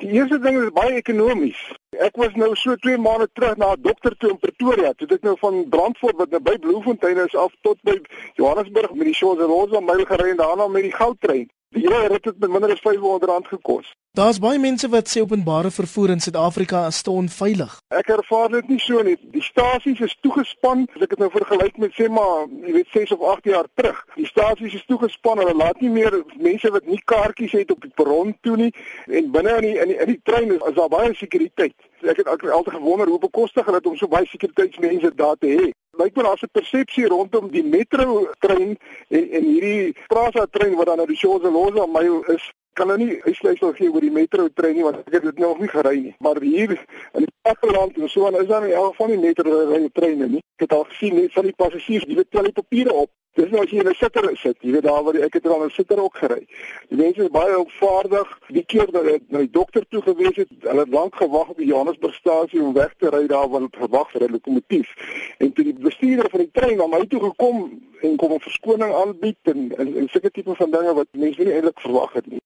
Die eerste ding is baie ekonomies. Ek was nou so 2 maande terug na 'n dokter toe in Pretoria. Toe dit nou van Brandfort wat naby Bloemfontein is af tot by Johannesburg met die Shaw's Rosa myl gery en daarna met die goudtrein. Die hele rit het met minder as R500 gekos. Daar's baie mense wat sê openbare vervoer in Suid-Afrika is te onveilig. Ek ervaar dit nie so nie. Die stasies is toegespan. As ek dit nou vergelyk met sê maar, jy weet 6 of 8 jaar terug. Die stasies is toegespan. Hulle laat nie meer mense wat nie kaartjies het op die perron toe nie en binne in die in die, in die trein is, is daar baie sekuriteit. Ek het altyd gewonder hoe bekostig hulle dit om so baie sekuriteitsmense daar te hê lyk my daar's 'n persepsie rondom die metro trein en en hierdie Prasa trein wat dan nou die Shaw's myl is. Kan nou nie uitsluitsel gee oor die metro trein nie want ek het dit nog nie gery nie. Maar hier in die platteland en so aan is daar in elk geval nie metro treine nie. Ek het al gesien net van die passasiers die het hulle papiere op Dis nou as jy in 'n sitter sit, jy weet daar waar ek het al 'n sitter ook gery. Die mense is baie opvaardig. Die keer dat ek na die dokter toe gewees het, hulle het lank gewag op die Johannesburgstasie om weg te ry daar waar hulle verwag vir 'n lokomotief. En toe die bestuurder van die trein na my toe gekom en kom 'n verskoning aanbied en en, en sulke tipe van dinge wat mense nie eintlik verwag het nie.